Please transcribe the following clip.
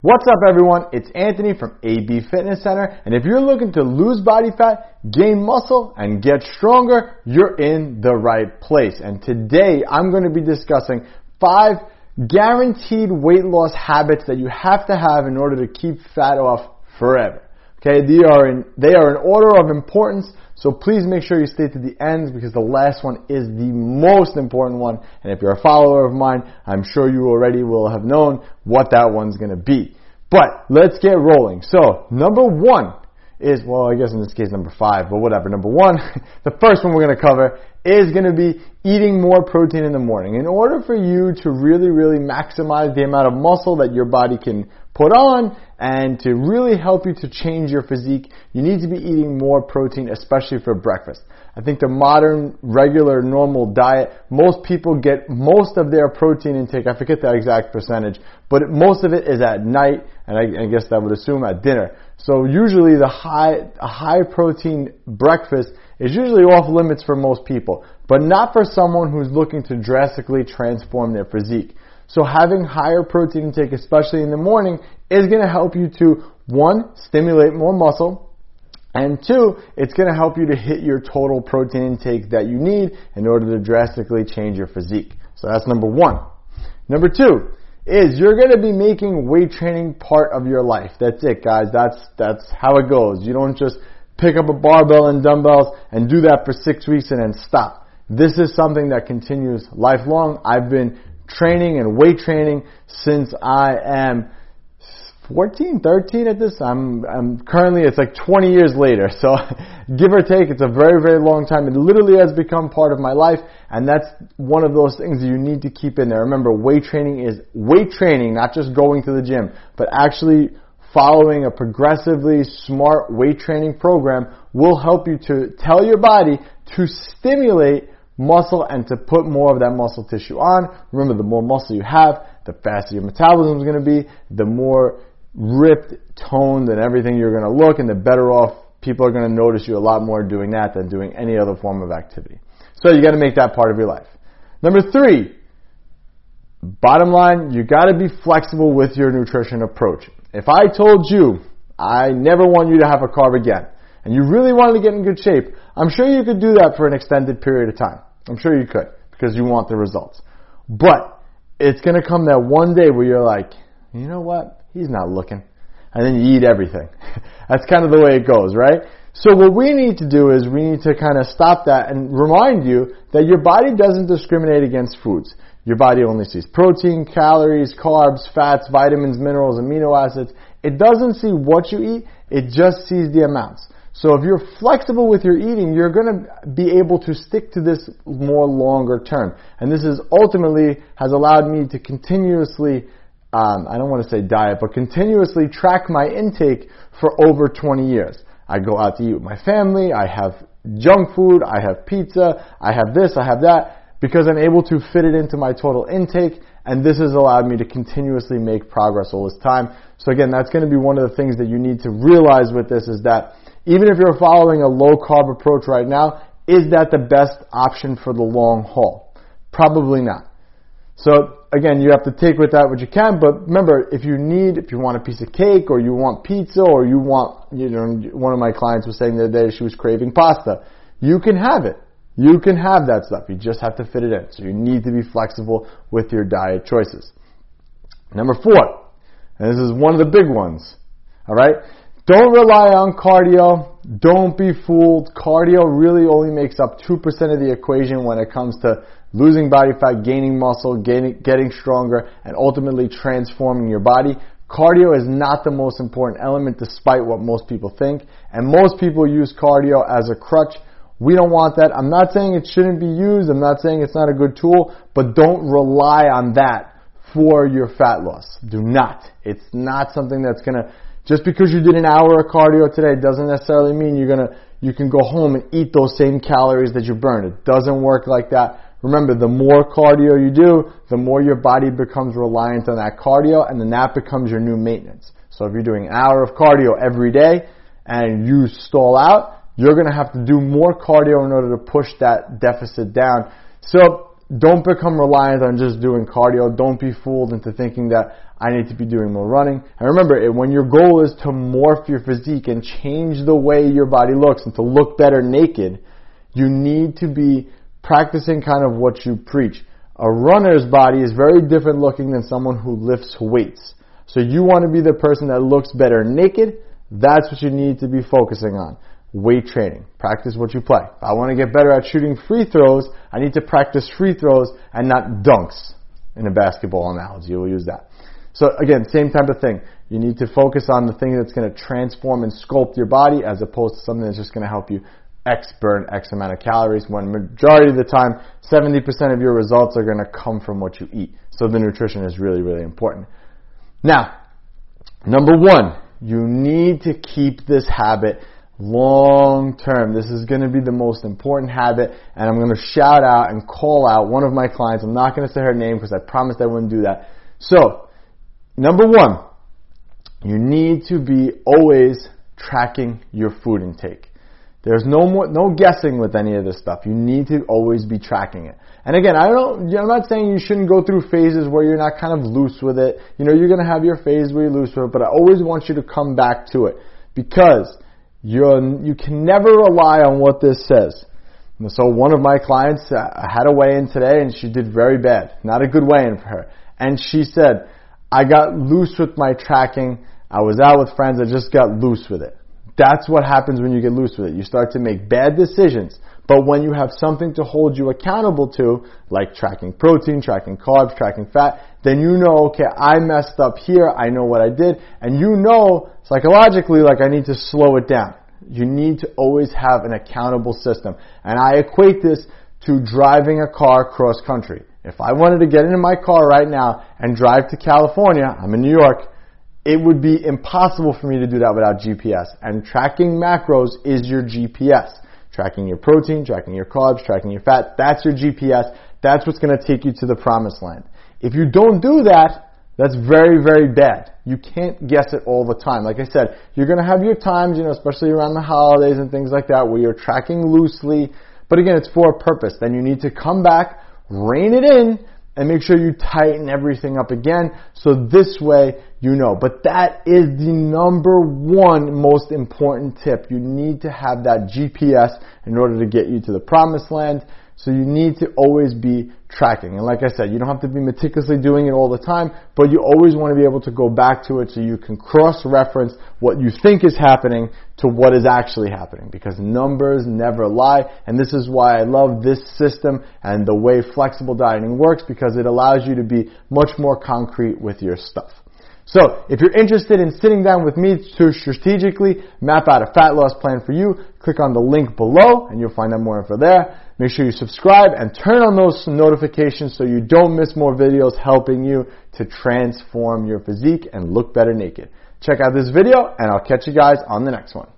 What's up everyone? It's Anthony from AB Fitness Center and if you're looking to lose body fat, gain muscle, and get stronger, you're in the right place. And today I'm going to be discussing five guaranteed weight loss habits that you have to have in order to keep fat off forever. Okay, they are in, they are in order of importance, so please make sure you stay to the end because the last one is the most important one. And if you're a follower of mine, I'm sure you already will have known what that one's gonna be. But let's get rolling. So, number one is, well, I guess in this case number five, but whatever. Number one, the first one we're gonna cover is gonna be eating more protein in the morning. In order for you to really, really maximize the amount of muscle that your body can put on and to really help you to change your physique, you need to be eating more protein, especially for breakfast. I think the modern, regular, normal diet, most people get most of their protein intake, I forget the exact percentage, but most of it is at night, and I, I guess that would assume at dinner. So usually the high, a high protein breakfast is usually off limits for most people, but not for someone who's looking to drastically transform their physique. So having higher protein intake, especially in the morning, is going to help you to, one, stimulate more muscle, and two, it's going to help you to hit your total protein intake that you need in order to drastically change your physique. So that's number one. Number two is you're going to be making weight training part of your life. That's it, guys. That's, that's how it goes. You don't just pick up a barbell and dumbbells and do that for six weeks and then stop. This is something that continues lifelong. I've been training and weight training since I am 14, 13 at this. I'm, I'm currently, it's like 20 years later. So give or take, it's a very, very long time. It literally has become part of my life. And that's one of those things that you need to keep in there. Remember, weight training is weight training, not just going to the gym, but actually following a progressively smart weight training program will help you to tell your body to stimulate muscle and to put more of that muscle tissue on. Remember, the more muscle you have, the faster your metabolism is going to be, the more ripped, toned, and everything you're going to look, and the better off people are going to notice you a lot more doing that than doing any other form of activity. So you got to make that part of your life. Number three, bottom line, you got to be flexible with your nutrition approach. If I told you I never want you to have a carb again, and you really wanted to get in good shape, I'm sure you could do that for an extended period of time. I'm sure you could because you want the results. But it's going to come that one day where you're like, you know what? He's not looking. And then you eat everything. That's kind of the way it goes, right? So what we need to do is we need to kind of stop that and remind you that your body doesn't discriminate against foods. Your body only sees protein, calories, carbs, fats, vitamins, minerals, amino acids. It doesn't see what you eat, it just sees the amounts. So if you're flexible with your eating, you're going to be able to stick to this more longer term. And this is ultimately has allowed me to continuously, um, I don't want to say diet, but continuously track my intake for over 20 years. I go out to eat with my family. I have junk food. I have pizza. I have this. I have that because I'm able to fit it into my total intake. And this has allowed me to continuously make progress all this time. So again, that's going to be one of the things that you need to realize with this is that even if you're following a low carb approach right now, is that the best option for the long haul? Probably not. So again, you have to take with that what you can, but remember, if you need, if you want a piece of cake or you want pizza or you want, you know, one of my clients was saying the other day she was craving pasta, you can have it. You can have that stuff. You just have to fit it in. So you need to be flexible with your diet choices. Number four, and this is one of the big ones. Alright? Don't rely on cardio. Don't be fooled. Cardio really only makes up 2% of the equation when it comes to losing body fat, gaining muscle, gaining, getting stronger, and ultimately transforming your body. Cardio is not the most important element despite what most people think. And most people use cardio as a crutch. We don't want that. I'm not saying it shouldn't be used. I'm not saying it's not a good tool, but don't rely on that for your fat loss. Do not. It's not something that's gonna just because you did an hour of cardio today doesn't necessarily mean you're gonna, you can go home and eat those same calories that you burned. It doesn't work like that. Remember, the more cardio you do, the more your body becomes reliant on that cardio, and then that becomes your new maintenance. So if you're doing an hour of cardio every day, and you stall out, you're gonna have to do more cardio in order to push that deficit down. So don't become reliant on just doing cardio. Don't be fooled into thinking that I need to be doing more running. And remember, when your goal is to morph your physique and change the way your body looks and to look better naked, you need to be practicing kind of what you preach. A runner's body is very different looking than someone who lifts weights. So you want to be the person that looks better naked. That's what you need to be focusing on weight training. Practice what you play. If I want to get better at shooting free throws, I need to practice free throws and not dunks. In a basketball analogy, we'll use that. So again, same type of thing. You need to focus on the thing that's going to transform and sculpt your body as opposed to something that's just going to help you X burn X amount of calories when majority of the time, 70% of your results are going to come from what you eat. So the nutrition is really, really important. Now, number one, you need to keep this habit long term. This is going to be the most important habit, and I'm going to shout out and call out one of my clients. I'm not going to say her name because I promised I wouldn't do that. So, number one, you need to be always tracking your food intake. There's no more, no guessing with any of this stuff. You need to always be tracking it. And again, I don't, I'm not saying you shouldn't go through phases where you're not kind of loose with it. You know, you're gonna have your phase where you're loose with it, but I always want you to come back to it because you're, you can never rely on what this says. And so one of my clients uh, had a weigh-in today and she did very bad. Not a good weigh-in for her. And she said, I got loose with my tracking. I was out with friends. I just got loose with it. That's what happens when you get loose with it. You start to make bad decisions. But when you have something to hold you accountable to, like tracking protein, tracking carbs, tracking fat, then you know, okay, I messed up here, I know what I did, and you know psychologically like I need to slow it down. You need to always have an accountable system. And I equate this to driving a car cross country. If I wanted to get into my car right now and drive to California, I'm in New York, it would be impossible for me to do that without GPS. And tracking macros is your GPS. Tracking your protein, tracking your carbs, tracking your fat, that's your GPS. That's what's going to take you to the promised land. If you don't do that, that's very, very bad. You can't guess it all the time. Like I said, you're going to have your times, you know, especially around the holidays and things like that, where you're tracking loosely. But again, it's for a purpose. Then you need to come back, rein it in, and make sure you tighten everything up again. So this way, you know. But that is the number one most important tip. You need to have that GPS in order to get you to the promised land. So you need to always be tracking. And like I said, you don't have to be meticulously doing it all the time, but you always want to be able to go back to it so you can cross-reference what you think is happening to what is actually happening. Because numbers never lie, and this is why I love this system and the way flexible dieting works because it allows you to be much more concrete with your stuff. So, if you're interested in sitting down with me to strategically map out a fat loss plan for you, click on the link below and you'll find out more info there. Make sure you subscribe and turn on those notifications so you don't miss more videos helping you to transform your physique and look better naked. Check out this video and I'll catch you guys on the next one.